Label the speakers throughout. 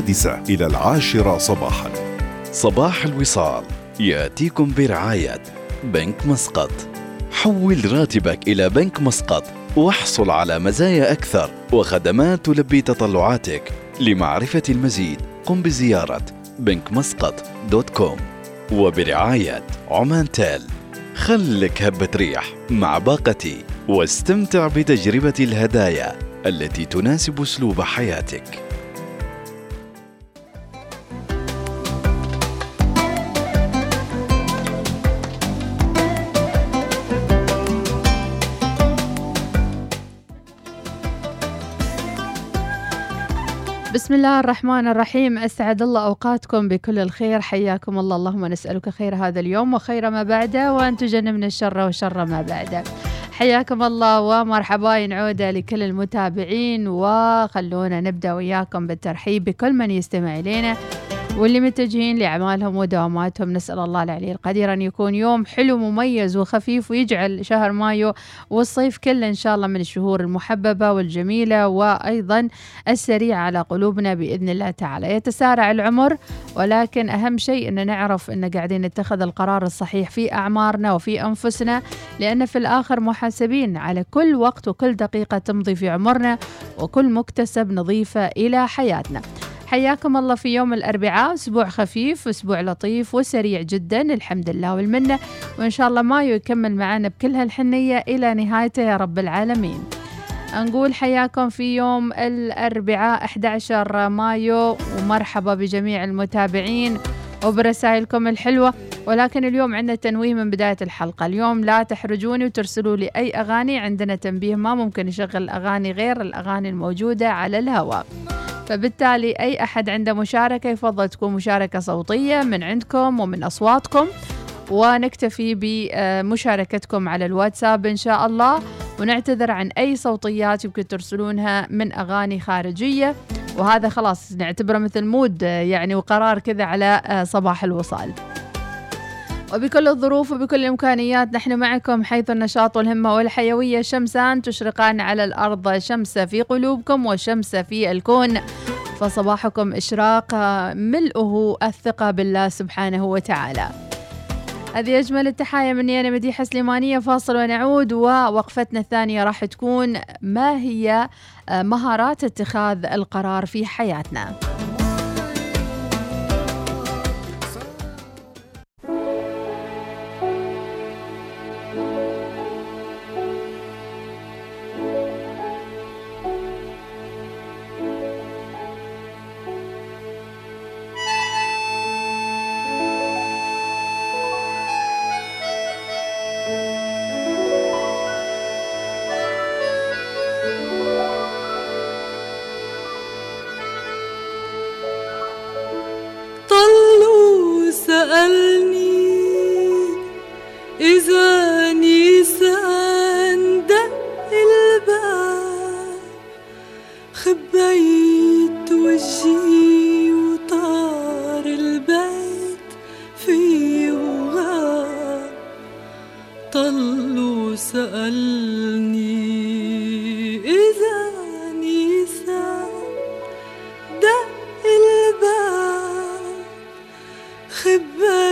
Speaker 1: السادسة إلى العاشرة صباحا.
Speaker 2: صباح الوصال. يأتيكم برعاية بنك مسقط. حول راتبك إلى بنك مسقط واحصل على مزايا أكثر وخدمات تلبي تطلعاتك. لمعرفة المزيد قم بزيارة بنك مسقط دوت كوم وبرعاية عمان تيل. خلك هبة ريح مع باقتي واستمتع بتجربة الهدايا التي تناسب أسلوب حياتك.
Speaker 3: بسم الله الرحمن الرحيم. أسعد الله أوقاتكم بكل الخير. حياكم الله. اللهم نسألك خير هذا اليوم وخير ما بعده وأن تجنبنا الشر وشر ما بعده. حياكم الله ومرحبا. عودة لكل المتابعين وخلونا نبدأ وياكم بالترحيب بكل من يستمع إلينا. واللي متجهين لأعمالهم ودواماتهم. نسأل الله العلي القدير أن يكون يوم حلو مميز وخفيف ويجعل شهر مايو والصيف كله إن شاء الله من الشهور المحببة والجميلة وأيضا السريعة على قلوبنا بإذن الله تعالى. يتسارع العمر ولكن أهم شيء أن نعرف أن قاعدين نتخذ القرار الصحيح في أعمارنا وفي أنفسنا لأن في الآخر محاسبين على كل وقت وكل دقيقة تمضي في عمرنا وكل مكتسب نضيفه إلى حياتنا. حياكم الله في يوم الأربعاء. أسبوع خفيف أسبوع لطيف وسريع جدا الحمد لله والمنة. وإن شاء الله مايو يكمل معنا بكل هالحنية إلى نهايته يا رب العالمين. نقول حياكم في يوم الأربعاء 11 مايو. ومرحبا بجميع المتابعين وبرسائلكم الحلوة. ولكن اليوم عندنا تنويه من بداية الحلقة. اليوم لا تحرجوني وترسلوا لي أي أغاني. عندنا تنبيه ما ممكن نشغل أغاني غير الأغاني الموجودة على الهواء. فبالتالي أي أحد عنده مشاركة يفضل تكون مشاركة صوتية من عندكم ومن أصواتكم ونكتفي بمشاركتكم على الواتساب إن شاء الله ونعتذر عن أي صوتيات يمكن ترسلونها من أغاني خارجية. وهذا خلاص نعتبره مثل مود يعني وقرار كذا على صباح الوصال. وبكل الظروف وبكل الإمكانيات نحن معكم حيث النشاط والهمة والحيوية شمسان تشرقان على الأرض شمس في قلوبكم وشمس في الكون. فصباحكم إشراق ملؤه الثقة بالله سبحانه وتعالى. هذه أجمل التحايا مني أنا مديحة سليمانية فاصل ونعود ووقفتنا الثانية راح تكون ما هي مهارات اتخاذ القرار في حياتنا.
Speaker 4: خبيت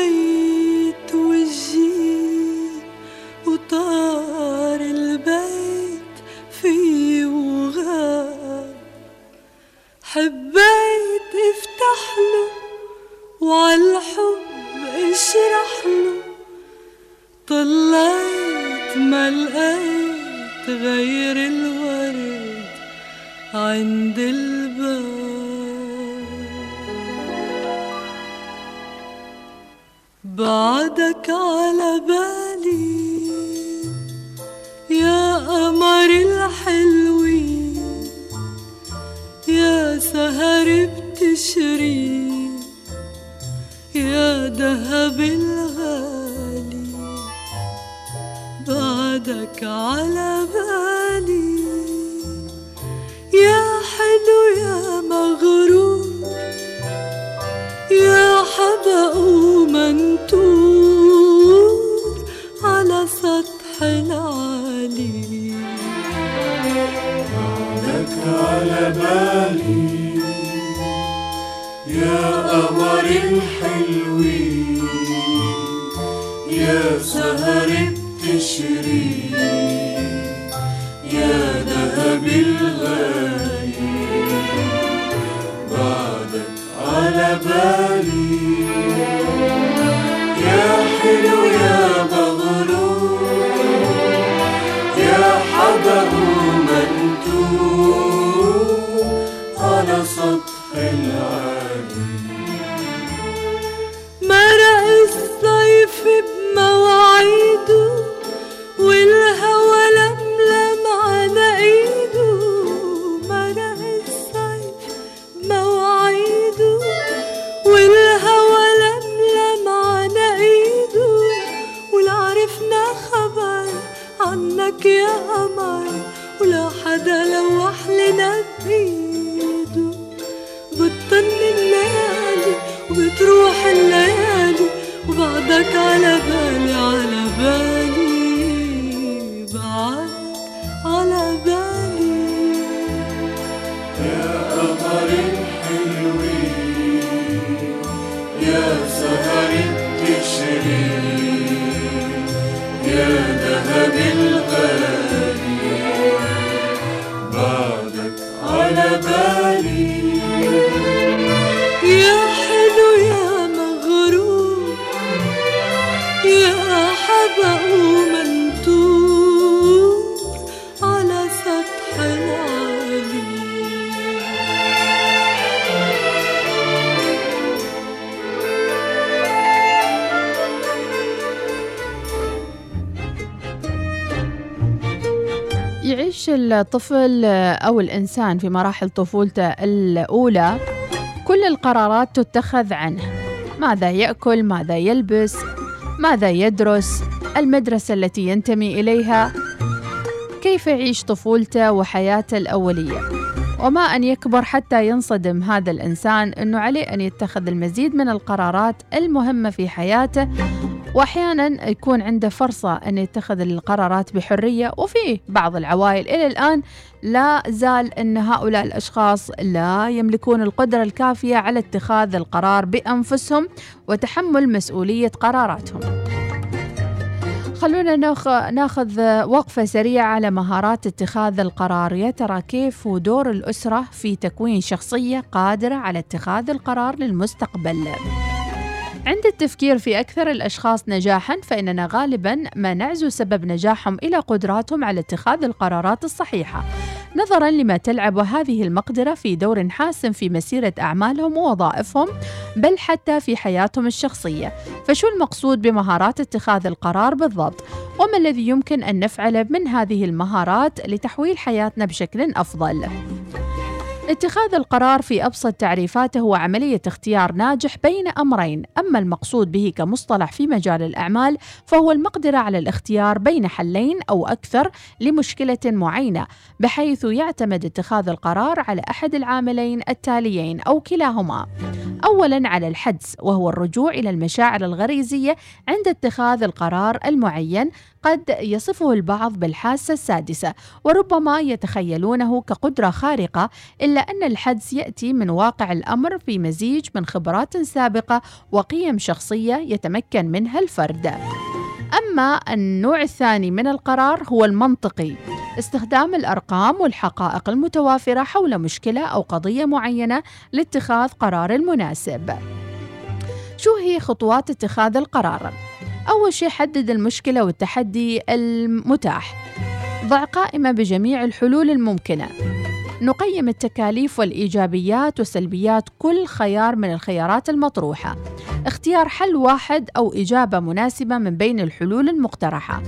Speaker 3: الطفل أو الإنسان في مراحل طفولته الأولى كل القرارات تتخذ عنه. ماذا يأكل؟ ماذا يلبس؟ ماذا يدرس؟ المدرسة التي ينتمي إليها؟ كيف يعيش طفولته وحياته الأولية؟ وما أن يكبر حتى ينصدم هذا الإنسان أنه عليه أن يتخذ المزيد من القرارات المهمة في حياته وأحيانا يكون عنده فرصة أن يتخذ القرارات بحرية وفي بعض العوائل إلى الآن لا زال أن هؤلاء الأشخاص لا يملكون القدرة الكافية على اتخاذ القرار بأنفسهم وتحمل مسؤولية قراراتهم. خلونا ناخ- ناخذ وقفة سريعة على مهارات اتخاذ القرار يا ترى كيف دور الأسرة في تكوين شخصية قادرة على اتخاذ القرار للمستقبل عند التفكير في أكثر الأشخاص نجاحاً فإننا غالباً ما نعزو سبب نجاحهم إلى قدراتهم على اتخاذ القرارات الصحيحة. نظراً لما تلعب هذه المقدرة في دور حاسم في مسيرة أعمالهم ووظائفهم بل حتى في حياتهم الشخصية. فشو المقصود بمهارات اتخاذ القرار بالضبط؟ وما الذي يمكن أن نفعله من هذه المهارات لتحويل حياتنا بشكل أفضل؟ اتخاذ القرار في أبسط تعريفاته هو عمليه اختيار ناجح بين أمرين، أما المقصود به كمصطلح في مجال الأعمال فهو المقدرة على الاختيار بين حلين أو أكثر لمشكلة معينة، بحيث يعتمد اتخاذ القرار على أحد العاملين التاليين أو كلاهما. اولا على الحدس وهو الرجوع إلى المشاعر الغريزية عند اتخاذ القرار المعين قد يصفه البعض بالحاسة السادسة وربما يتخيلونه كقدرة خارقة إلا أن الحدس يأتي من واقع الأمر في مزيج من خبرات سابقة وقيم شخصية يتمكن منها الفرد. أما النوع الثاني من القرار هو المنطقي. استخدام الأرقام والحقائق المتوافرة حول مشكلة أو قضية معينة لاتخاذ قرار المناسب. شو هي خطوات اتخاذ القرار؟ أول شيء حدد المشكلة والتحدي المتاح. ضع قائمة بجميع الحلول الممكنة. نقيم التكاليف والإيجابيات وسلبيات كل خيار من الخيارات المطروحة. اختيار حل واحد أو إجابة مناسبة من بين الحلول المقترحة.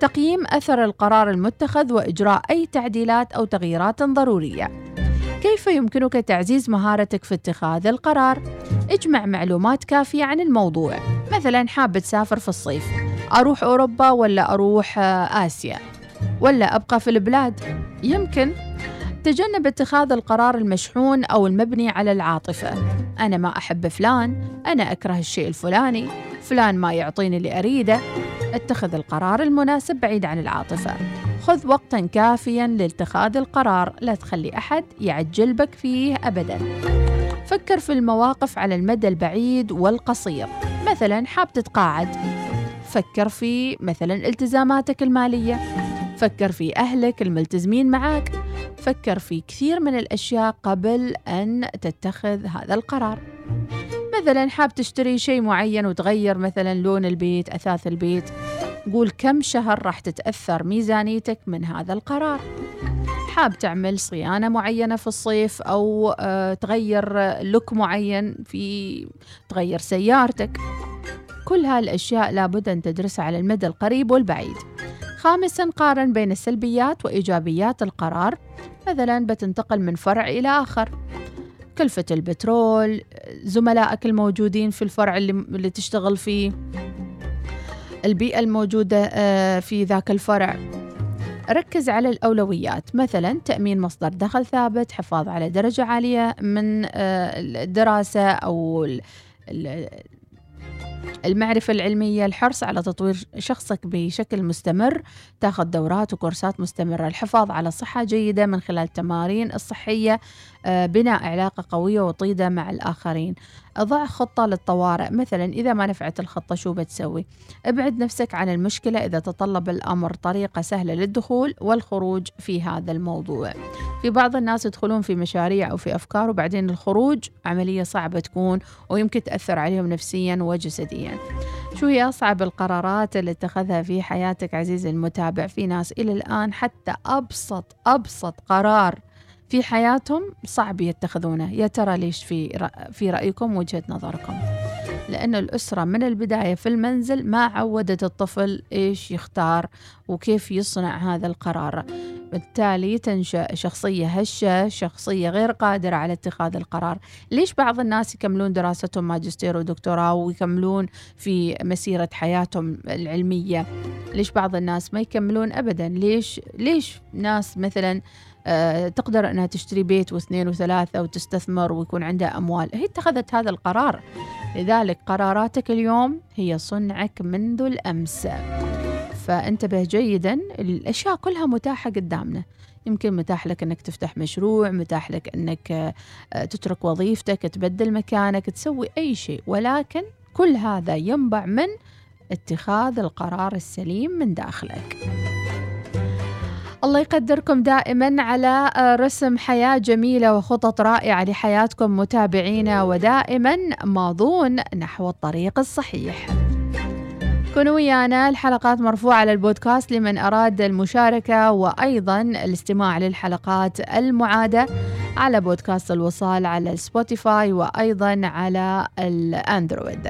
Speaker 3: تقييم أثر القرار المتخذ وإجراء أي تعديلات أو تغييرات ضرورية. كيف يمكنك تعزيز مهارتك في اتخاذ القرار؟ اجمع معلومات كافية عن الموضوع. مثلا حاب تسافر في الصيف. أروح أوروبا ولا أروح آه، آسيا؟ ولا أبقى في البلاد؟ يمكن. تجنب اتخاذ القرار المشحون أو المبني على العاطفة. أنا ما أحب فلان. أنا أكره الشيء الفلاني. فلان ما يعطيني اللي أريده. اتخذ القرار المناسب بعيد عن العاطفة. خذ وقتا كافيا لاتخاذ القرار. لا تخلي أحد يعجل بك فيه أبدا. فكر في المواقف على المدى البعيد والقصير. مثلا حاب تتقاعد. فكر في مثلا التزاماتك المالية. فكر في أهلك الملتزمين معك فكر في كثير من الأشياء قبل أن تتخذ هذا القرار. مثلا حاب تشتري شيء معين وتغير مثلا لون البيت أثاث البيت قول كم شهر راح تتأثر ميزانيتك من هذا القرار. حاب تعمل صيانة معينة في الصيف أو آه، تغير لوك معين في تغير سيارتك. كل هالأشياء لابد أن تدرسها على المدى القريب والبعيد. خامسا قارن بين السلبيات وإيجابيات القرار. مثلا بتنتقل من فرع إلى آخر. كلفة البترول زملائك الموجودين في الفرع اللي, اللي تشتغل فيه البيئة الموجودة آه، في ذاك الفرع. ركز على الأولويات. مثلا تأمين مصدر دخل ثابت حفاظ على درجة عالية من آه، الدراسة أو المعرفة العلمية الحرص على تطوير شخصك بشكل مستمر. تاخذ دورات وكورسات مستمرة. الحفاظ على صحة جيدة من خلال التمارين الصحية بناء علاقة قوية وطيدة مع الآخرين. ضع خطة للطوارئ. مثلا إذا ما نفعت الخطة شو بتسوي؟ ابعد نفسك عن المشكلة إذا تطلب الأمر طريقة سهلة للدخول والخروج في هذا الموضوع. في بعض الناس يدخلون في مشاريع أو في أفكار وبعدين الخروج عملية صعبة تكون ويمكن تأثر عليهم نفسيا وجسديا. شو هي أصعب القرارات اللي اتخذها في حياتك عزيزي المتابع؟ في ناس إلى الآن حتى أبسط أبسط قرار في حياتهم صعب يتخذونه. يا ترى ليش في في رأيكم وجهة نظركم؟ لأن الأسرة من البداية في المنزل ما عودت الطفل إيش يختار وكيف يصنع هذا القرار. بالتالي تنشأ شخصية هشة شخصية غير قادرة على اتخاذ القرار. ليش بعض الناس يكملون دراستهم ماجستير ودكتوراه ويكملون في مسيرة حياتهم العلمية؟ ليش بعض الناس ما يكملون أبدا؟ ليش ليش ناس مثلا آه، تقدر أنها تشتري بيت واثنين وثلاثة وتستثمر ويكون عندها أموال. هي اتخذت هذا القرار. لذلك قراراتك اليوم هي صنعك منذ الأمس. فانتبه جيدا الأشياء كلها متاحة قدامنا. يمكن متاح لك أنك تفتح مشروع متاح لك أنك آه، تترك وظيفتك تبدل مكانك تسوي أي شيء. ولكن كل هذا ينبع من اتخاذ القرار السليم من داخلك. الله يقدركم دائما على آه، رسم حياة جميلة وخطط رائعة لحياتكم متابعينا ودائما ماضون نحو الطريق الصحيح. كونوا ويانا الحلقات مرفوعة على البودكاست لمن أراد المشاركة وأيضا الاستماع للحلقات المعادة على بودكاست الوصال على سبوتيفاي وأيضا على الأندرويد.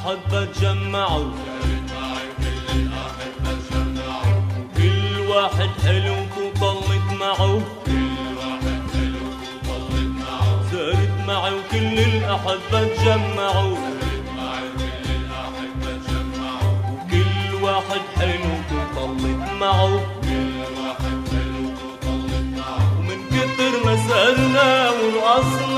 Speaker 5: الأحبة تجمعوا كل واحد حلو وطلت معه. كل واحد حلو وطلت معه معي وكل الأحبة تجمعوا وكل واحد حلو وطلت معه كل واحد حلو وطلت معه. ومن كتر ما سهرنا ورقصنا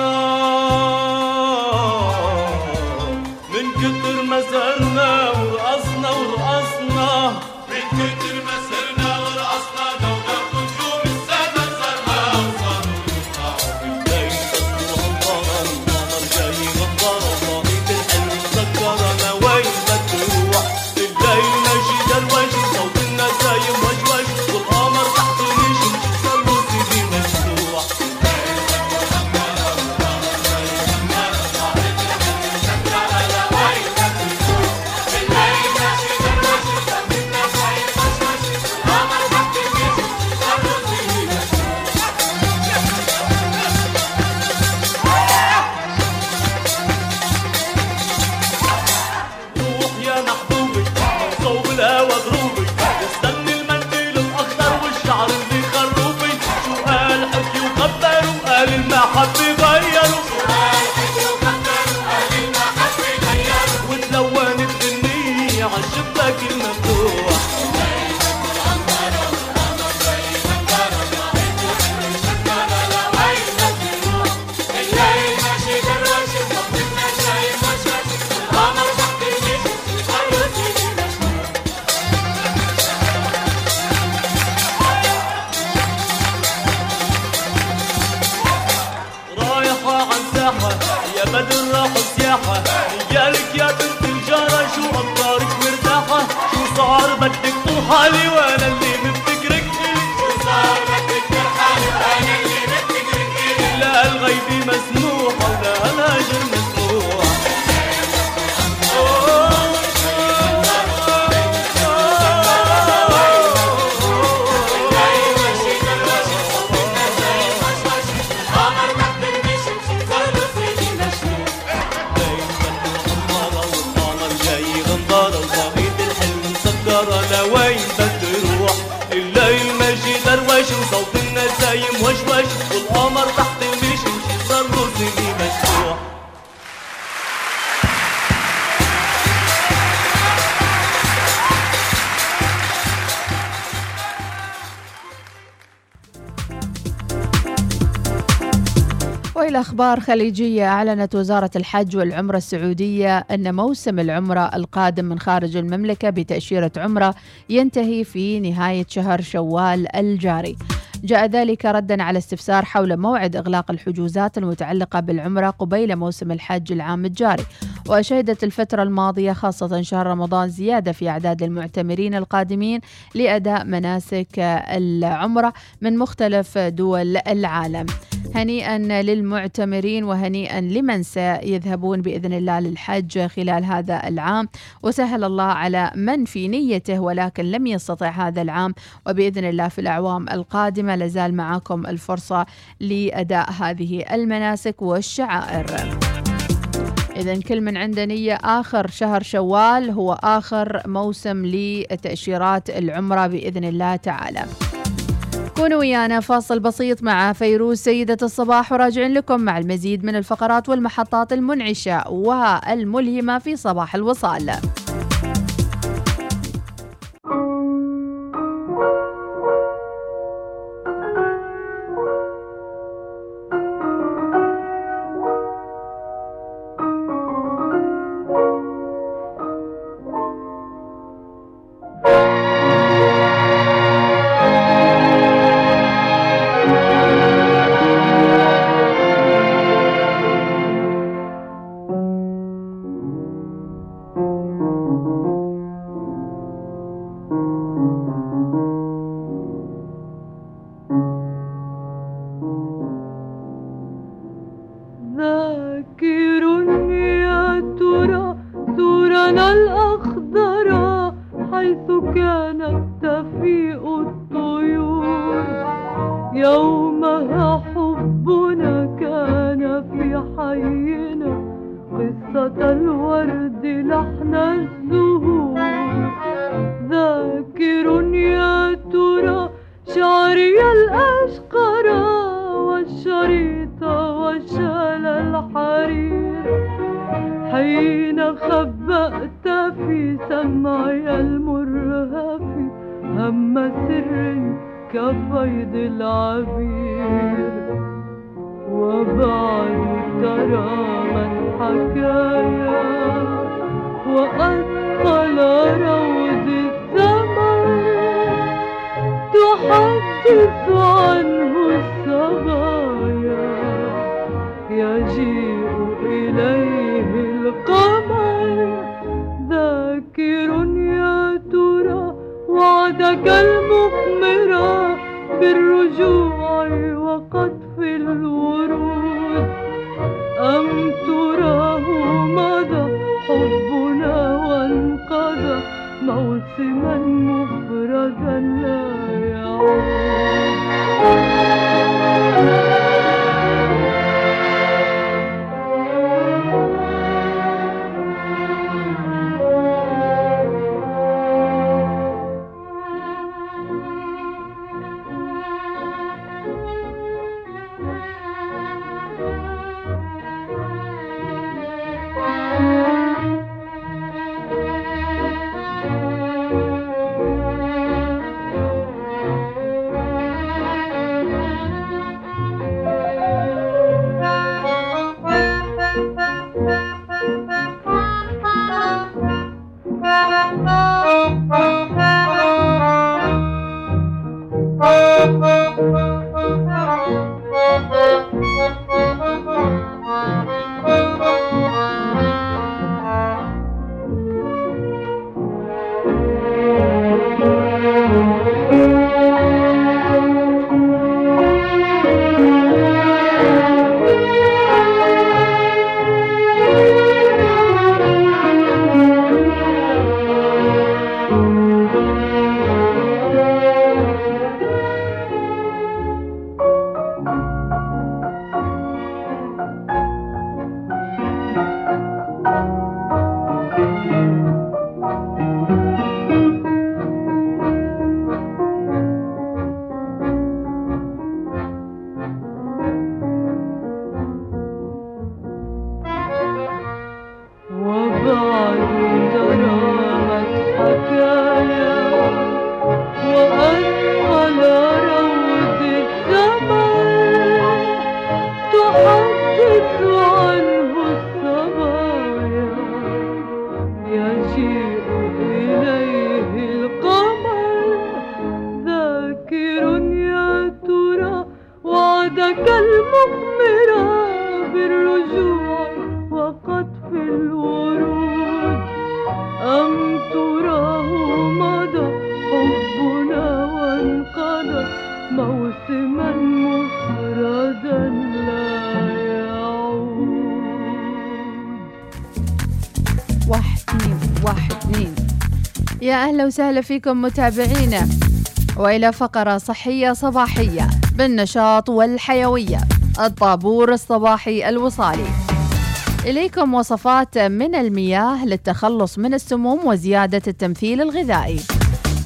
Speaker 3: أخبار خليجية أعلنت وزارة الحج والعمرة السعودية أن موسم العمرة القادم من خارج المملكة بتأشيرة عمرة ينتهي في نهاية شهر شوال الجاري. جاء ذلك ردا على استفسار حول موعد إغلاق الحجوزات المتعلقة بالعمرة قبيل موسم الحج العام الجاري. وشهدت الفترة الماضية خاصة شهر رمضان زيادة في أعداد المعتمرين القادمين لأداء مناسك العمرة من مختلف دول العالم. هنيئا للمعتمرين وهنيئا لمن سيذهبون بإذن الله للحج خلال هذا العام وسهل الله على من في نيته ولكن لم يستطع هذا العام وبإذن الله في الأعوام القادمة لازال معكم الفرصة لأداء هذه المناسك والشعائر. إذا كل من عنده نية آخر شهر شوال هو آخر موسم لتأشيرات العمرة بإذن الله تعالى. كونوا ويانا. فاصل بسيط مع فيروز سيدة الصباح وراجعين لكم مع المزيد من الفقرات والمحطات المنعشة والملهمة في صباح الوصال.
Speaker 4: وبعد ترى من حكايا وأثقل روض الثمر تحدث عنه الصبايا يجيء إليه القمر ذاكر يا ترى وعدك المثمر
Speaker 3: أهلا وسهلا فيكم متابعينا. وإلى فقرة صحية صباحية بالنشاط والحيوية الطابور الصباحي الوصالي. إليكم وصفات من المياه للتخلص من السموم وزيادة التمثيل الغذائي.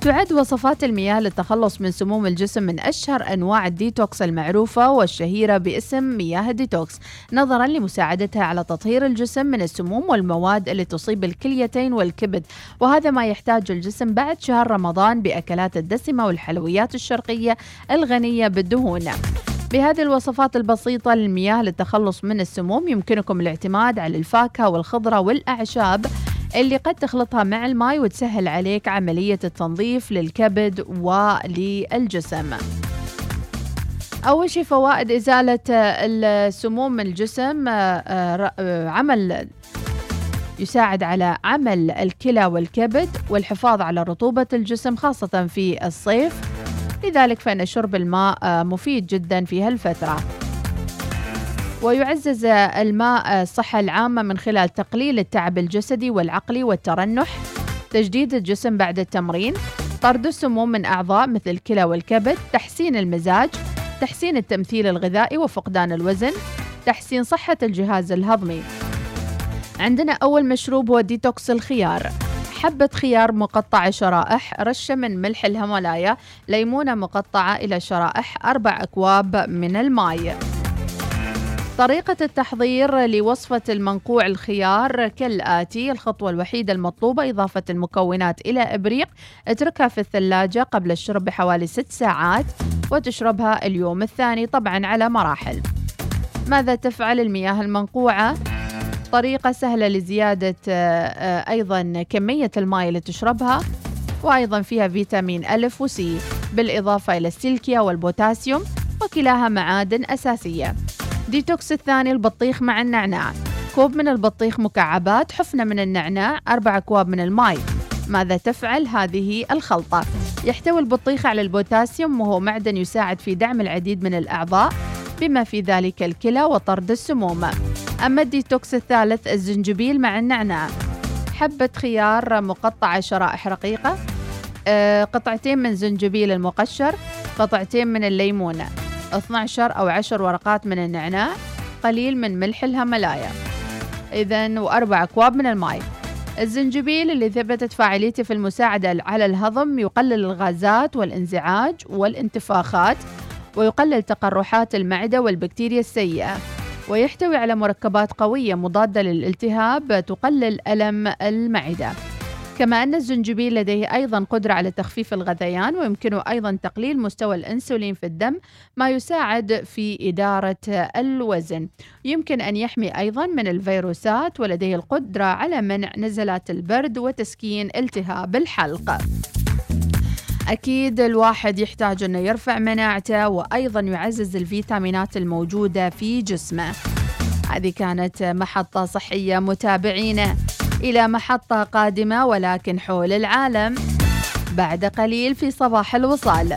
Speaker 3: تعد وصفات المياه للتخلص من سموم الجسم من أشهر أنواع الديتوكس المعروفة والشهيرة باسم مياه الديتوكس نظرا لمساعدتها على تطهير الجسم من السموم والمواد اللي تصيب الكليتين والكبد وهذا ما يحتاجه الجسم بعد شهر رمضان بأكلات الدسمة والحلويات الشرقية الغنية بالدهون. بهذه الوصفات البسيطة للمياه للتخلص من السموم يمكنكم الاعتماد على الفاكهة والخضرة والأعشاب اللي قد تخلطها مع الماء وتسهل عليك عملية التنظيف للكبد وللجسم. أول شيء فوائد إزالة السموم من الجسم آه، آه، عمل يساعد على عمل الكلى والكبد والحفاظ على رطوبة الجسم خاصة في الصيف. لذلك فإن شرب الماء آه، مفيد جدا في هالفترة. ويعزز الماء الصحة العامة من خلال تقليل التعب الجسدي والعقلي والترنح تجديد الجسم بعد التمرين طرد السموم من أعضاء مثل الكلى والكبد تحسين المزاج تحسين التمثيل الغذائي وفقدان الوزن تحسين صحة الجهاز الهضمي. عندنا أول مشروب هو ديتوكس الخيار. حبة خيار مقطعة شرائح رشة من ملح الهيمالايا ليمونة مقطعة إلى شرائح أربع أكواب من الماء طريقة التحضير لوصفة المنقوع الخيار كالآتي الخطوة الوحيدة المطلوبة إضافة المكونات إلى إبريق اتركها في الثلاجة قبل الشرب بحوالي ست ساعات وتشربها اليوم الثاني طبعا على مراحل ماذا تفعل المياه المنقوعة؟ طريقة سهلة لزيادة آه، أيضا كمية الماء اللي تشربها وأيضا فيها فيتامين ألف وسي بالإضافة إلى السيليكا والبوتاسيوم وكلاها معادن أساسية ديتوكس الثاني البطيخ مع النعناع. كوب من البطيخ مكعبات حفنة من النعناع أربع أكواب من الماء ماذا تفعل؟ هذه الخلطة؟ يحتوي البطيخ على البوتاسيوم وهو معدن يساعد في دعم العديد من الأعضاء بما في ذلك الكلى وطرد السموم. أما الديتوكس الثالث الزنجبيل مع النعناع. حبة خيار مقطعة شرائح رقيقة. آه، قطعتين من زنجبيل المقشر قطعتين من الليمونة. 12 أو 10 ورقات من النعناع قليل من ملح الهملايا. إذا وأربع أكواب من الماء الزنجبيل اللي ثبتت فاعليته في المساعدة على الهضم يقلل الغازات والانزعاج والانتفاخات ويقلل تقرحات المعدة والبكتيريا السيئة. ويحتوي على مركبات قوية مضادة للالتهاب تقلل ألم المعدة. كما أن الزنجبيل لديه أيضا قدرة على تخفيف الغثيان ويمكنه أيضا تقليل مستوى الأنسولين في الدم ما يساعد في إدارة الوزن. يمكن أن يحمي أيضا من الفيروسات ولديه القدرة على منع نزلات البرد وتسكين التهاب الحلق. أكيد الواحد يحتاج أنه يرفع مناعته وأيضا يعزز الفيتامينات الموجودة في جسمه. هذه كانت محطة صحية متابعينا. إلى محطة قادمة ولكن حول العالم بعد قليل في صباح الوصال.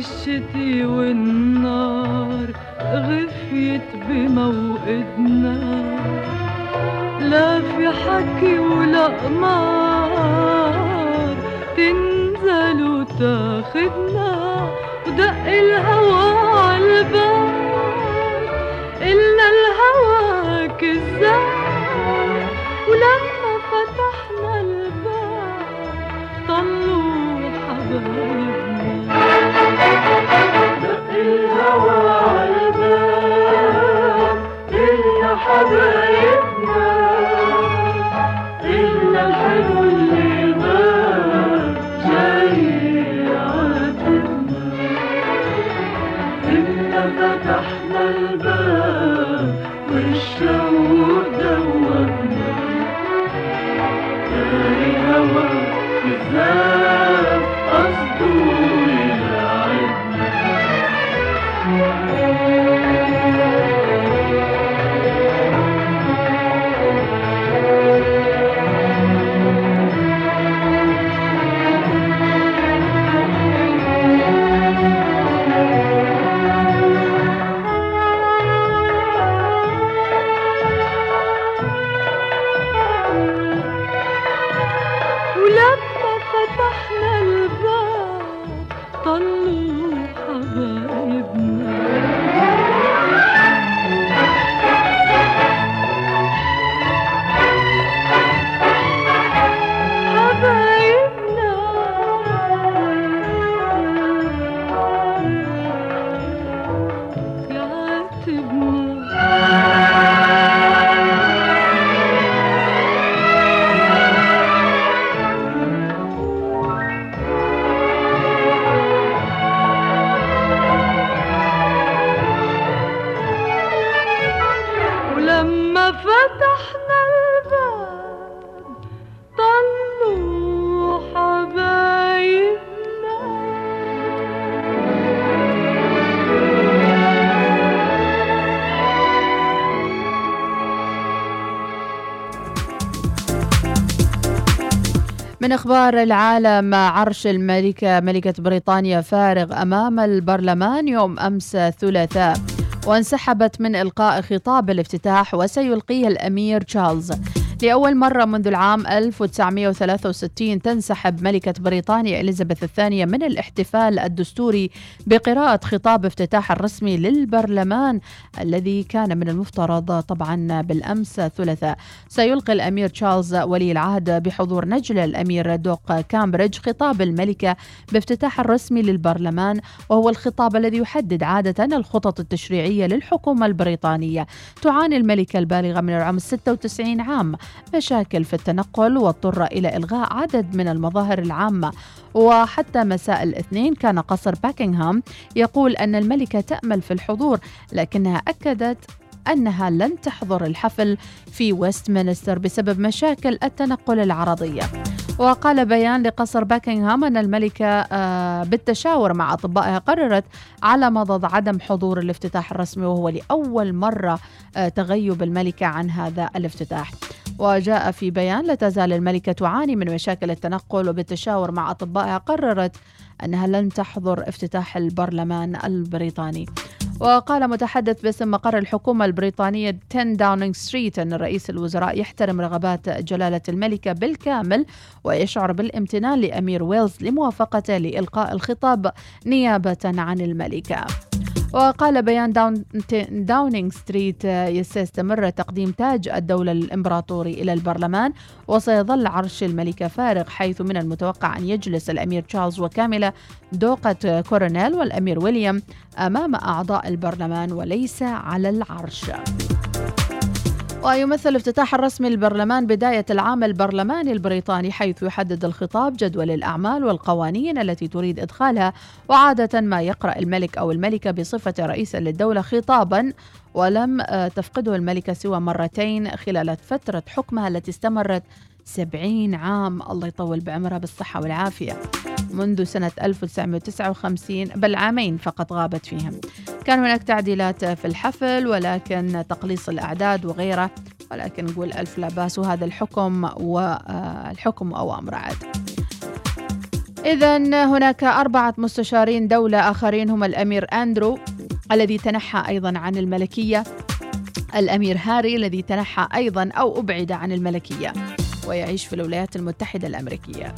Speaker 4: الشتي والنار غفيت بموقدنا لا في حكي ولا قمار تنزل وتاخدنا. ودق الهوى
Speaker 3: من أخبار العالم عرش الملكه ملكة بريطانيا فارغ أمام البرلمان يوم أمس ثلاثاء وانسحبت من إلقاء خطاب الافتتاح وسيلقيه الأمير تشارلز. لأول مرة منذ العام 1963 تنسحب ملكة بريطانيا إليزابيث الثانية من الاحتفال الدستوري بقراءة خطاب افتتاح الرسمي للبرلمان الذي كان من المفترض طبعا بالأمس ثلاثاء سيلقي الأمير تشارلز ولي العهد بحضور نجل الأمير دوق كامبريدج خطاب الملكة بافتتاح الرسمي للبرلمان وهو الخطاب الذي يحدد عادة الخطط التشريعية للحكومة البريطانية. تعاني الملكة البالغة من العمر 96 عام. مشاكل في التنقل واضطر إلى إلغاء عدد من المظاهر العامة. وحتى مساء الاثنين كان قصر باكنغهام يقول أن الملكة تأمل في الحضور لكنها أكدت أنها لن تحضر الحفل في ويستمنستر بسبب مشاكل التنقل العرضية. وقال بيان لقصر باكنغهام أن الملكة آه، بالتشاور مع أطبائها قررت على مضض عدم حضور الافتتاح الرسمي وهو لأول مرة آه، تغيب الملكة عن هذا الافتتاح. وجاء في بيان لا تزال الملكة تعاني من مشاكل التنقل وبالتشاور مع أطبائها قررت أنها لن تحضر افتتاح البرلمان البريطاني. وقال متحدث باسم مقر الحكومة البريطانية 10 داونينغ ستريت أن رئيس الوزراء يحترم رغبات جلالة الملكة بالكامل ويشعر بالامتنان لأمير ويلز لموافقته لإلقاء الخطاب نيابة عن الملكة. وقال بيان داون داونينغ ستريت آه، سيستمر تقديم تاج الدولة الإمبراطوري إلى البرلمان وسيظل عرش الملكة فارغ حيث من المتوقع أن يجلس الأمير تشارلز وكاملة دوقة كورونيل والأمير ويليام أمام أعضاء البرلمان وليس على العرش. ويمثل افتتاح الرسمي للبرلمان بداية العام البرلماني البريطاني حيث يحدد الخطاب جدول الأعمال والقوانين التي تريد إدخالها وعادة ما يقرأ الملك أو الملكة بصفة رئيسا للدولة خطابا ولم آه، تفقده الملكة سوى مرتين خلال فترة حكمها التي استمرت
Speaker 4: 70 عام. الله يطول بعمرها بالصحة والعافية. منذ سنة 1959 بل عامين فقط غابت فيهم. كان هناك تعديلات في الحفل ولكن تقليص الأعداد وغيره. ولكن نقول ألف لا بأس وهذا الحكم والحكم أوامر عاد إذا هناك أربعة مستشارين دولة آخرين هم الأمير أندرو الذي تنحى أيضا عن الملكية الأمير هاري الذي تنحى أيضا أو أبعد عن الملكية. ويعيش في الولايات المتحدة الأمريكية.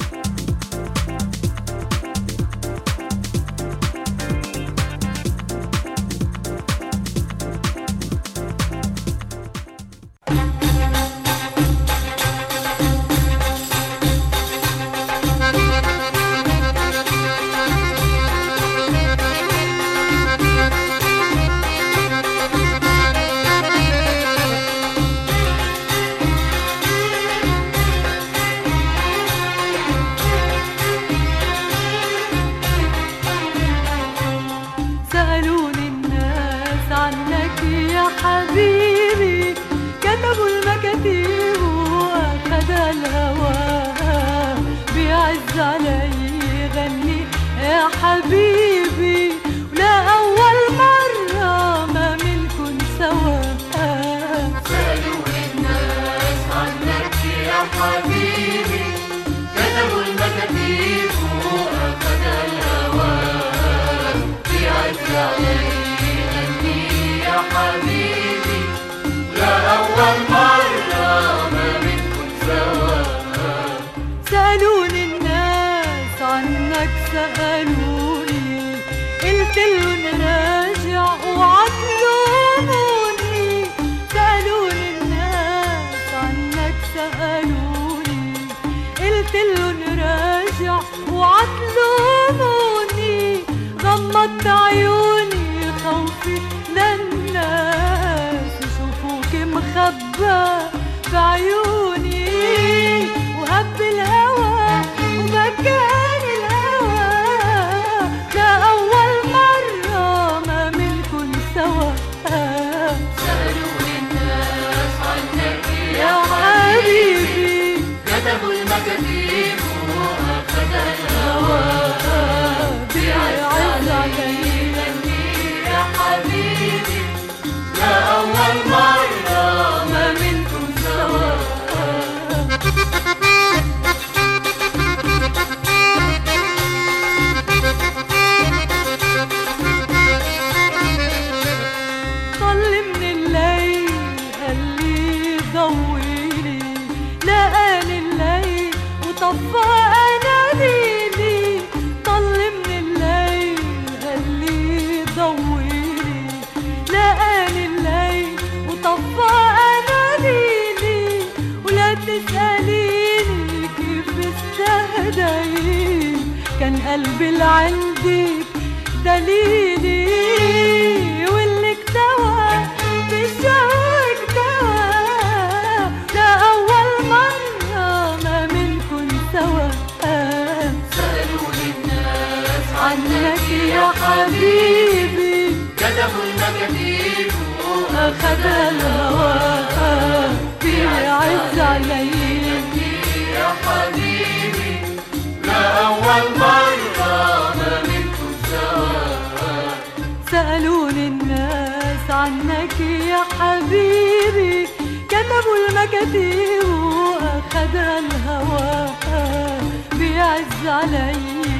Speaker 6: علي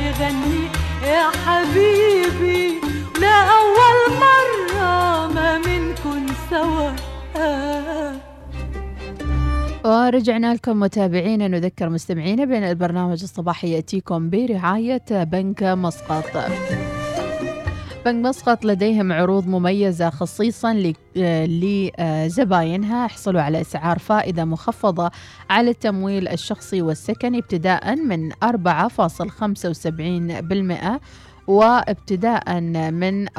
Speaker 6: يغني يا حبيبي مرة ما منكن سوا.
Speaker 4: ورجعنا لكم متابعينا نذكر مستمعينا بأن البرنامج الصباحي يأتيكم برعاية بنك مسقط. بنك مسقط لديهم عروض مميزة خصيصا آه، لزباينها. احصلوا على أسعار فائدة مخفضة على التمويل الشخصي والسكني ابتداء من 4.75% وابتداء من 4.5%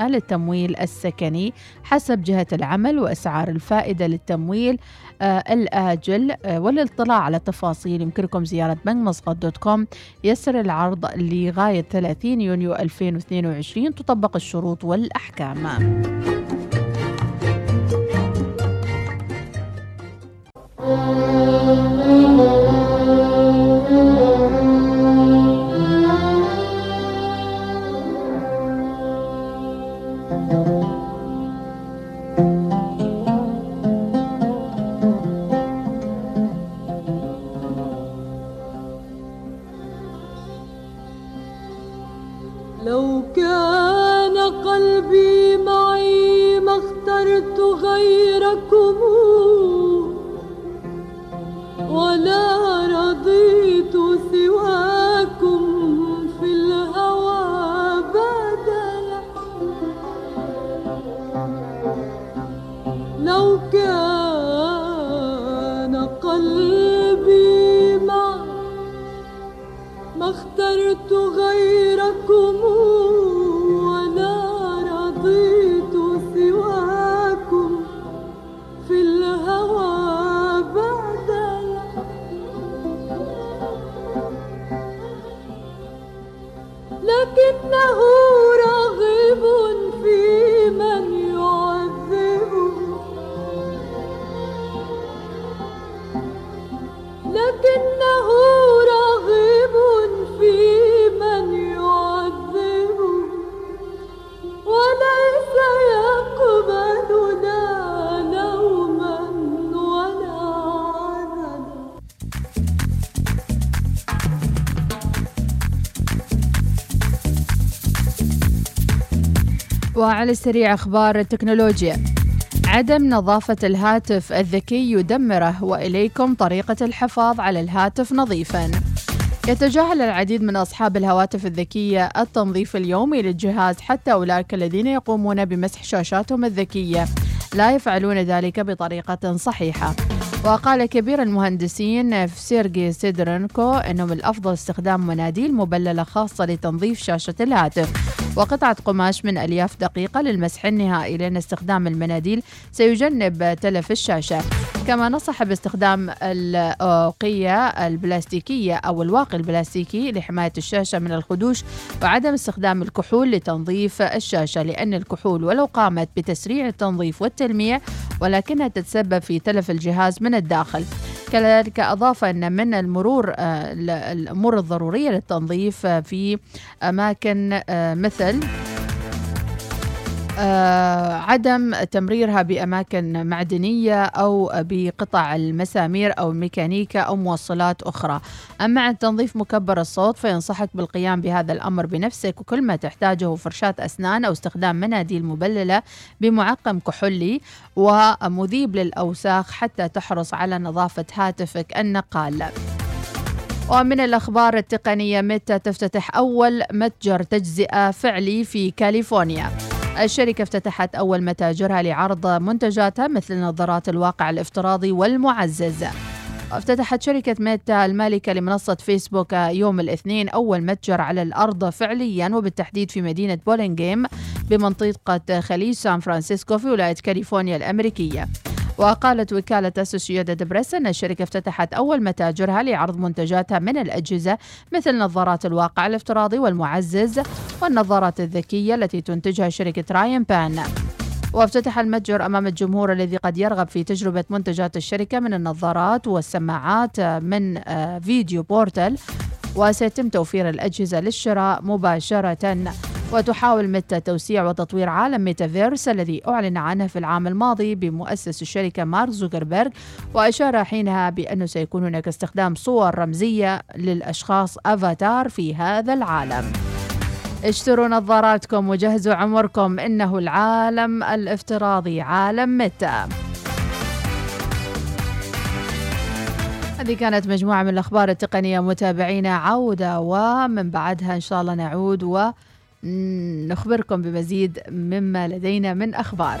Speaker 4: للتمويل السكني حسب جهة العمل وأسعار الفائدة للتمويل آه، الآجل آه، والاطلاع على التفاصيل يمكنكم زيارة بنك مسقط دوت كوم يسر العرض لغاية 30 يونيو 2022 تطبق الشروط والأحكام. لو اخترت غيركم ولا رضيت سواكم في الهوى بدلا لو كان قلبي معي ما اخترت غيركم لكنه
Speaker 3: وعلى السريع أخبار التكنولوجيا. عدم نظافة الهاتف الذكي يدمره وإليكم طريقة الحفاظ على الهاتف نظيفاً. يتجاهل العديد من أصحاب الهواتف الذكية التنظيف اليومي للجهاز حتى أولئك الذين يقومون بمسح شاشاتهم الذكية. لا يفعلون ذلك بطريقة صحيحة. وقال كبير المهندسين سيرجي سيدرنكو أنه من الأفضل استخدام مناديل مبللة خاصة لتنظيف شاشة الهاتف. وقطعة قماش من ألياف دقيقة للمسح النهائي لأن استخدام المناديل سيجنب تلف الشاشة. كما نصح باستخدام الأوقية البلاستيكية أو الواقي البلاستيكي لحماية الشاشة من الخدوش وعدم استخدام الكحول لتنظيف الشاشة لأن الكحول ولو قامت بتسريع التنظيف والتلميع ولكنها تتسبب في تلف الجهاز من الداخل. كذلك أضاف أن من المرور آه، ال- الأمور الضرورية للتنظيف آه، في أماكن آه، مثل عدم تمريرها بأماكن معدنية أو بقطع المسامير أو الميكانيكا أو موصلات أخرى. أما عن تنظيف مكبر الصوت فينصحك بالقيام بهذا الأمر بنفسك وكل ما تحتاجه فرشاة أسنان أو استخدام مناديل مبللة بمعقم كحولي ومذيب للأوساخ حتى تحرص على نظافة هاتفك النقال. ومن الأخبار التقنية ميتا تفتتح أول متجر تجزئة فعلي في كاليفورنيا. الشركة افتتحت أول متاجرها لعرض منتجاتها مثل نظارات الواقع الافتراضي والمعزز. افتتحت شركة ميتا المالكة لمنصة فيسبوك يوم الاثنين أول متجر على الأرض فعليا وبالتحديد في مدينة بيرلينغيم بمنطقة خليج سان فرانسيسكو في ولاية كاليفورنيا الأمريكية. وقالت وكالة أسوسييتد بريس أن الشركة افتتحت أول متاجرها لعرض منتجاتها من الأجهزة مثل نظارات الواقع الافتراضي والمعزز والنظارات الذكية التي تنتجها شركة راي بان وافتتح المتجر أمام الجمهور الذي قد يرغب في تجربة منتجات الشركة من النظارات والسماعات من آه، فيديو بورتال وسيتم توفير الأجهزة للشراء مباشرة. وتحاول ميتا توسيع وتطوير عالم ميتافيرس الذي أعلن عنه في العام الماضي مؤسس الشركة مارك زوكربيرغ وأشار حينها بأنه سيكون هناك استخدام صور رمزية للأشخاص أفاتار في هذا العالم. اشتروا نظاراتكم وجهزوا عمركم إنه العالم الافتراضي عالم ميتا. هذه كانت مجموعة من الأخبار التقنية متابعينا عودة ومن بعدها إن شاء الله نعود ونخبركم بمزيد مما لدينا من أخبار.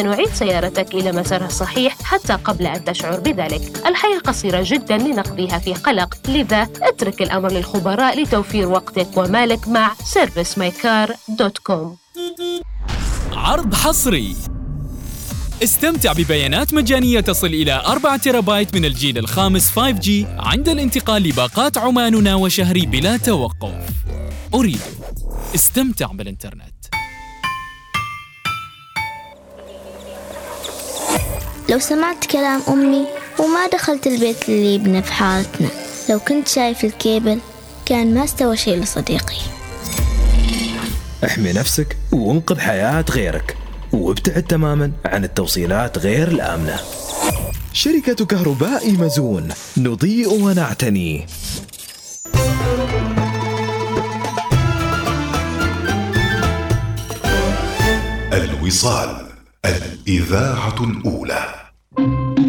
Speaker 7: سنعيد سيارتك إلى مسارها الصحيح حتى قبل أن تشعر بذلك. الحياة قصيرة جدا لنقضيها في قلق. لذا اترك الأمر للخبراء لتوفير وقتك ومالك مع servicemycar.com
Speaker 8: عرض حصري. استمتع ببيانات مجانية تصل إلى 4 تيرابايت من الجيل الخامس 5G عند الانتقال لباقات عماننا وشهري بلا توقف. أريد. استمتع بالإنترنت.
Speaker 9: لو سمعت كلام أمي وما دخلت البيت اللي يبنى في حالتنا لو كنت شايف الكيبل كان ما استوى شيء لصديقي.
Speaker 10: احمي نفسك وانقذ حياة غيرك وابتعد تماما عن التوصيلات غير الآمنة. شركة كهرباء مزون نضيء ونعتني.
Speaker 2: الوصال الإذاعة الأولى.
Speaker 4: Thank you.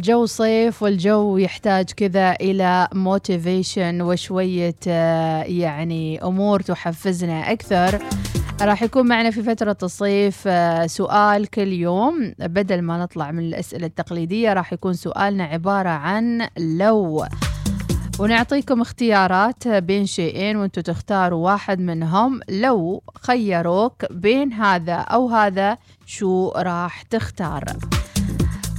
Speaker 4: الجو صيف والجو يحتاج كذا إلى موتيفيشن وشوية آه، يعني أمور تحفزنا أكثر. راح يكون معنا في فترة الصيف آه، سؤال كل يوم. بدل ما نطلع من الأسئلة التقليدية راح يكون سؤالنا عبارة عن لو.
Speaker 3: ونعطيكم اختيارات بين شيئين وأنتم تختاروا واحد منهم. لو خيروك بين هذا أو هذا شو راح تختار؟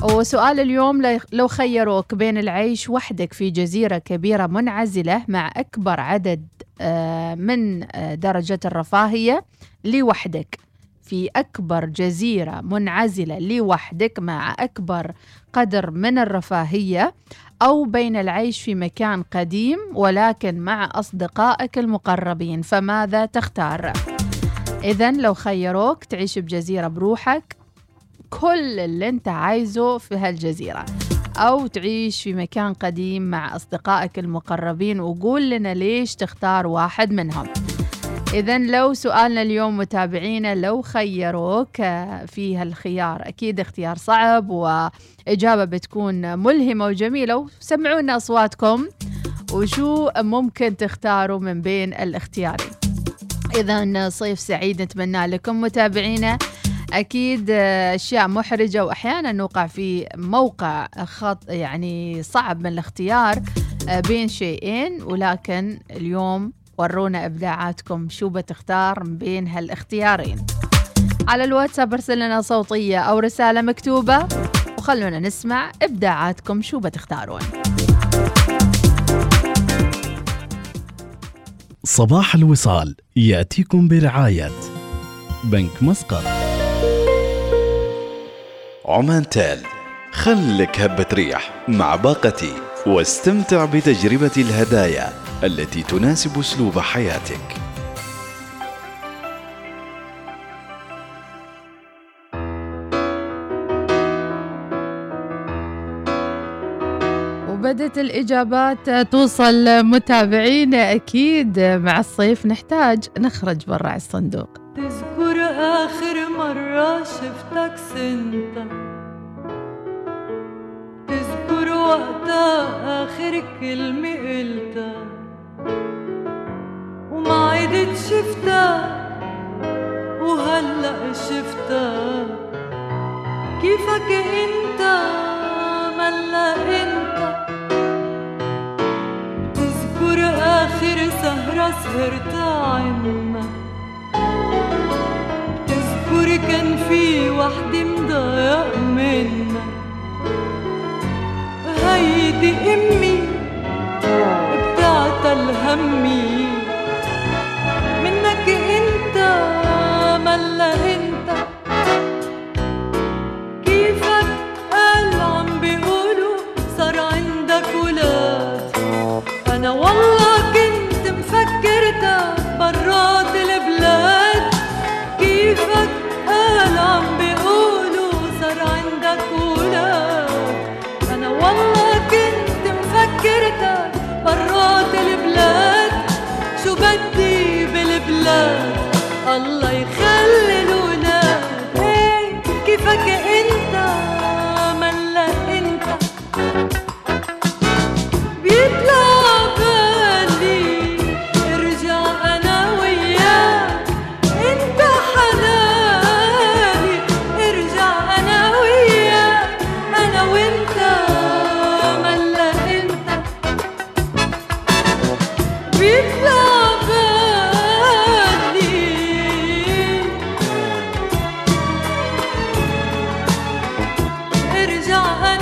Speaker 3: وسؤال اليوم لي- لو خيروك بين العيش وحدك في جزيرة كبيرة منعزلة مع أكبر عدد آه، من آه، درجة الرفاهية لوحدك في أكبر جزيرة منعزلة لوحدك مع أكبر قدر من الرفاهية أو بين العيش في مكان قديم ولكن مع أصدقائك المقربين فماذا تختار؟ إذا لو خيروك تعيش بجزيرة بروحك كل اللي أنت عايزه في هالجزيرة. أو تعيش في مكان قديم مع أصدقائك المقربين وقول لنا ليش تختار واحد منهم. إذا لو سؤالنا اليوم متابعينا لو خيروك في هالخيار أكيد اختيار صعب وإجابة بتكون ملهمة وجميلة. وسمعونا أصواتكم وشو ممكن تختاروا من بين الاختيارين. إذا صيف سعيد نتمنى لكم متابعينا. أكيد آه، أشياء محرجة وأحيانا نوقع في موقع خط يعني صعب من الاختيار آه، بين شيئين ولكن اليوم ورونا إبداعاتكم شو بتختار بين هالاختيارين. على الواتساب ارسل لنا صوتية أو رسالة مكتوبة وخلونا نسمع إبداعاتكم شو بتختارون.
Speaker 2: صباح الوصال يأتيكم برعاية بنك مسقط. عمان تال. خلك هبة ريح مع باقتي واستمتع بتجربة الهدايا التي تناسب أسلوب حياتك.
Speaker 3: وبدت الإجابات توصل متابعينا أكيد مع الصيف. نحتاج نخرج برا الصندوق.
Speaker 4: تذكر آخر مرة شفتك سنتا تذكر وقتها آخر كلمة قلتها. وما عدت شفتها. وهلأ شفتها. كيفك انت؟ ملا انت. تذكر آخر سهرة سهرتها عنا تذكر كان في وحدة مضايق منا هيدي أمي بتاعت الهمي منك إنت ملا إنت. كيفك já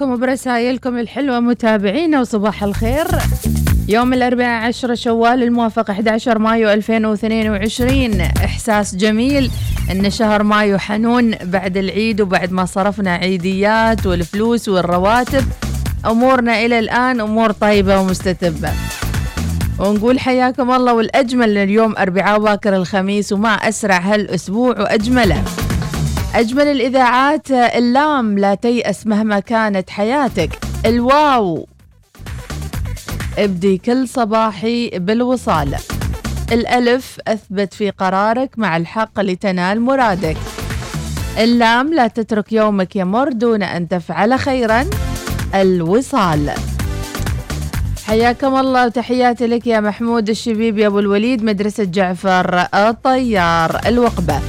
Speaker 3: يا هلا بكم برسائلكم الحلوة متابعينا وصباح الخير. يوم الأربعاء 10 شوال الموافق 11 مايو 2022 إحساس جميل إن شهر مايو حنون بعد العيد وبعد ما صرفنا عيديات والفلوس والرواتب. أمورنا إلى الآن أمور طيبة ومستتبة. ونقول حياكم الله والأجمل اليوم أربعاء باكر الخميس وما أسرع هالأسبوع وأجمله. أجمل الإذاعات اللام لا تيأس مهما كانت حياتك. الواو. ابدي كل صباحي بالوصال. الألف أثبت في قرارك مع الحق لتنال مرادك. اللام لا تترك يومك يمر دون أن تفعل خيرا. الوصال. حياكم الله وتحياتي لك يا محمود الشبيب يا أبو الوليد مدرسة جعفر الطيار. الوقبة.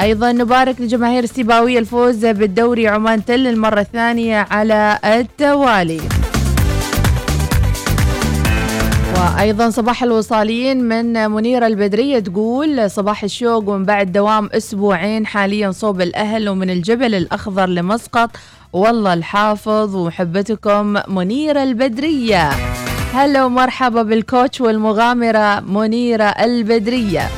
Speaker 3: أيضا نبارك لجماهير السيباوية الفوز بالدوري عمان تل المرة الثانية على التوالي. وأيضا صباح الوصاليين من منيرة البدرية تقول صباح الشوق ومن بعد دوام أسبوعين حاليا صوب الأهل ومن الجبل الأخضر لمسقط. والله الحافظ ومحبتكم منيرة البدرية. هلا ومرحبا بالكوتش والمغامرة منيرة البدرية.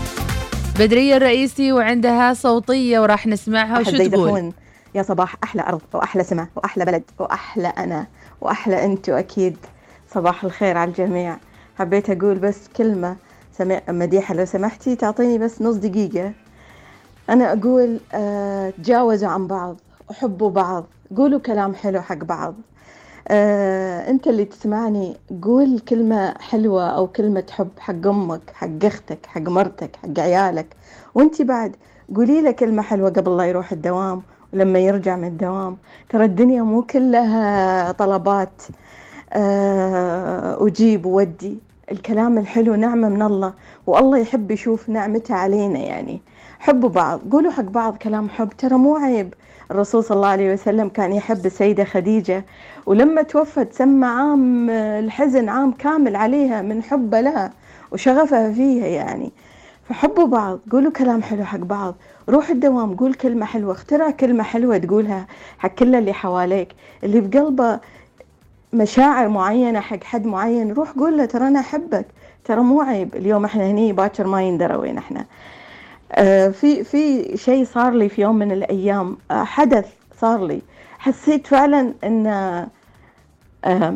Speaker 3: بدرية الرئيسي وعندها صوتية وراح نسمعها. وشو تقول.
Speaker 11: يا صباح أحلى أرض وأحلى سماء وأحلى بلد وأحلى أنا وأحلى أنتوا أكيد صباح الخير على الجميع. حبيت أقول بس كلمة سمع مديحة. لو سمحتي تعطيني بس نص دقيقة. أنا أقول آه تجاوزوا عن بعض وحبوا بعض قولوا كلام حلو حق بعض. آه أنت اللي تسمعني قول كلمة حلوة أو كلمة حب حق أمك حق أختك حق مرتك حق عيالك. وأنت بعد قولي له كلمة حلوة قبل لا يروح الدوام ولما يرجع من الدوام. ترى الدنيا مو كلها طلبات. آه وجيب وودي. الكلام الحلو نعمة من الله والله يحب يشوف نعمته علينا يعني. حبوا بعض قولوا حق بعض كلام حب ترى مو عيب. الرسول صلى الله عليه وسلم كان يحب السيدة خديجة ولما توفت سمى عام الحزن عام كامل عليها من حبه لها وشغفها فيها يعني. فحبوا بعض قولوا كلام حلو حق بعض. روح الدوام قول كلمة حلوة اخترع كلمة حلوة تقولها حق كل اللي حواليك. اللي بقلبه مشاعر معينة حق حد معين روح قول له ترى أنا أحبك. ترى مو عيب اليوم إحنا هني باكر ما يندرى وين إحنا. في في شيء صار لي في يوم من الأيام آه حدث صار لي. حسيت فعلا إن آه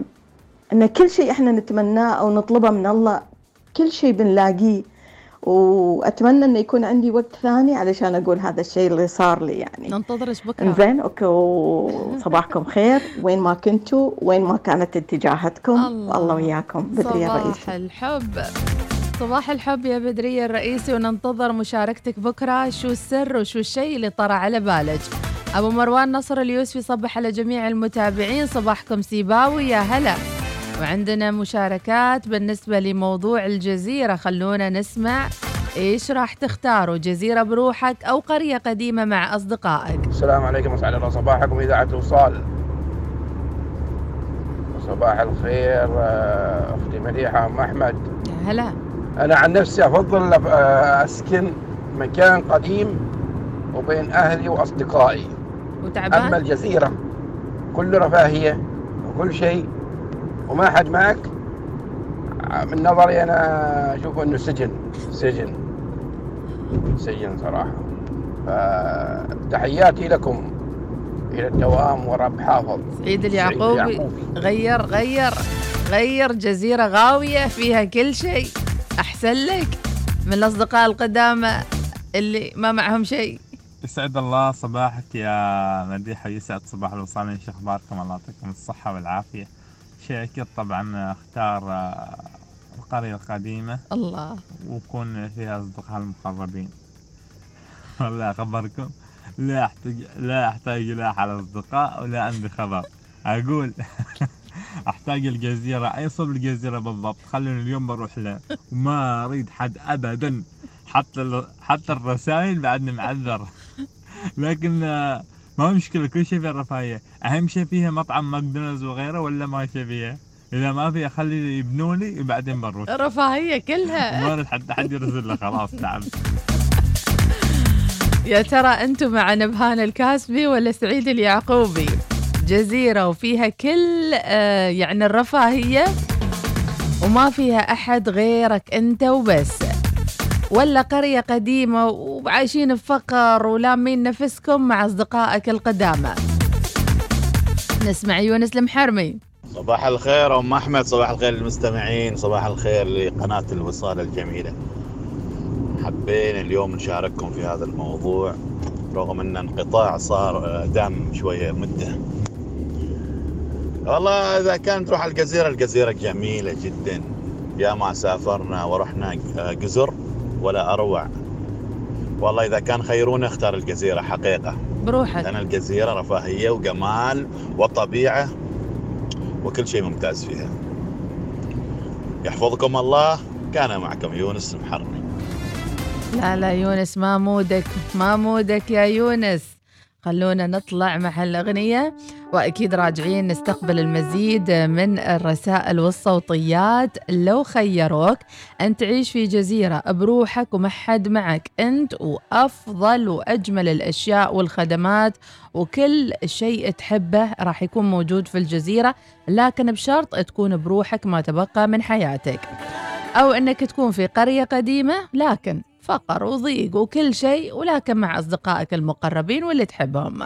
Speaker 11: إن كل شيء إحنا نتمناه أو نطلبه من الله كل شيء بنلاقيه. وأتمنى إنه يكون عندي وقت ثاني علشان أقول هذا الشيء اللي صار لي يعني.
Speaker 3: ننتظرش بكرة.
Speaker 11: زين أوكي وصباحكم خير. وين ما كنتوا وين ما كانت اتجاهاتكم
Speaker 3: الله.
Speaker 11: الله وياكم بدري الرئيس
Speaker 3: صباح الحب. صباح الحب يا بدرية الرئيسي وننتظر مشاركتك بكرة. شو السر وشو الشيء اللي طرى على بالك؟ أبو مروان نصر اليوسفي صبح على جميع المتابعين. صباحكم سيباوي يا هلا. وعندنا مشاركات بالنسبة لموضوع الجزيرة. خلونا نسمع إيش راح تختاروا جزيرة بروحك أو قرية قديمة مع أصدقائك.
Speaker 12: السلام عليكم وسعد الله صباحكم إذاعة وصال صباح الخير آه، أختي مديحة أم أحمد.
Speaker 3: هلا.
Speaker 12: أنا عن نفسي أفضل آه، أسكن مكان قديم وبين أهلي وأصدقائي. أما
Speaker 3: وتعبان
Speaker 12: الجزيرة كل رفاهية وكل شيء وما حد معك من نظري أنا أشوف أنه سجن سجن سجن صراحة. فتحياتي لكم إلى الدوام ورب حافظ.
Speaker 3: سعيد اليعقوبي. غير غير غير جزيرة غاوية فيها كل شيء. أحسن لك من الأصدقاء القدامى اللي ما معهم شيء.
Speaker 13: يسعد الله صباحك يا مديحة يسعد صباح الوصالين شو اخباركم الله يعطيكم الصحة والعافية. شيء أكيد طبعا أختار آه، القرية القديمة.
Speaker 3: الله.
Speaker 13: ويكون فيها أصدقاء المقربين. والله أخبركم لا أحتاج لا أحتاج لا على اصدقاء ولا عندي خبر. أقول أحتاج الجزيرة. أي صوب الجزيرة بالضبط؟ خلوني اليوم بروح له. وما أريد حد ابدا. حتى ال- حتى الرسائل بعدني معذر لكن آه، ما هو مشكلة. كل شيء فيها رفاهية. أهم شيء فيها مطعم ماكدونالدز وغيره ولا ما شيء فيها؟ إذا ما فيها خلي يبنوا لي وبعدين بروح.
Speaker 3: رفاهية كلها.
Speaker 13: ما حتى حد يرسل له. خلاص تعبت
Speaker 3: يا ترى أنتم مع نبهان الكاسبي ولا سعيد اليعقوبي؟ جزيرة وفيها كل آه، يعني الرفاهية وما فيها أحد غيرك أنت وبس. ولا قرية قديمة وعايشين بفقر ولامين نفسكم مع أصدقائك القدامى. نسمع يونس المحرمي.
Speaker 14: صباح الخير أم أحمد صباح الخير للمستمعين صباح الخير لقناة الوصال الجميلة. حبينا اليوم نشارككم في هذا الموضوع رغم أن انقطاع صار آه، دام شوية مدة. والله إذا كان تروح الجزيرة الجزيرة جميلة جدا. يا ما سافرنا ورحنا آه، جزر ولا أروع. والله إذا كان خيرونا اختار الجزيرة حقيقة.
Speaker 3: بروحك.
Speaker 14: لأن الجزيرة رفاهية وجمال وطبيعة وكل شيء ممتاز فيها. يحفظكم الله. كان معكم يونس المحرمي
Speaker 3: لا لا يونس ما مودك ما مودك يا يونس. خلونا نطلع مع الأغنية وأكيد راجعين نستقبل المزيد من الرسائل والصوتيات. لو خيروك أن تعيش في جزيرة بروحك وما حد معك أنت وأفضل وأجمل الأشياء والخدمات وكل شيء تحبه راح يكون موجود في الجزيرة لكن بشرط تكون بروحك ما تبقى من حياتك. أو أنك تكون في قرية قديمة لكن فقر وضيق وكل شيء ولكن مع أصدقائك المقربين واللي تحبهم.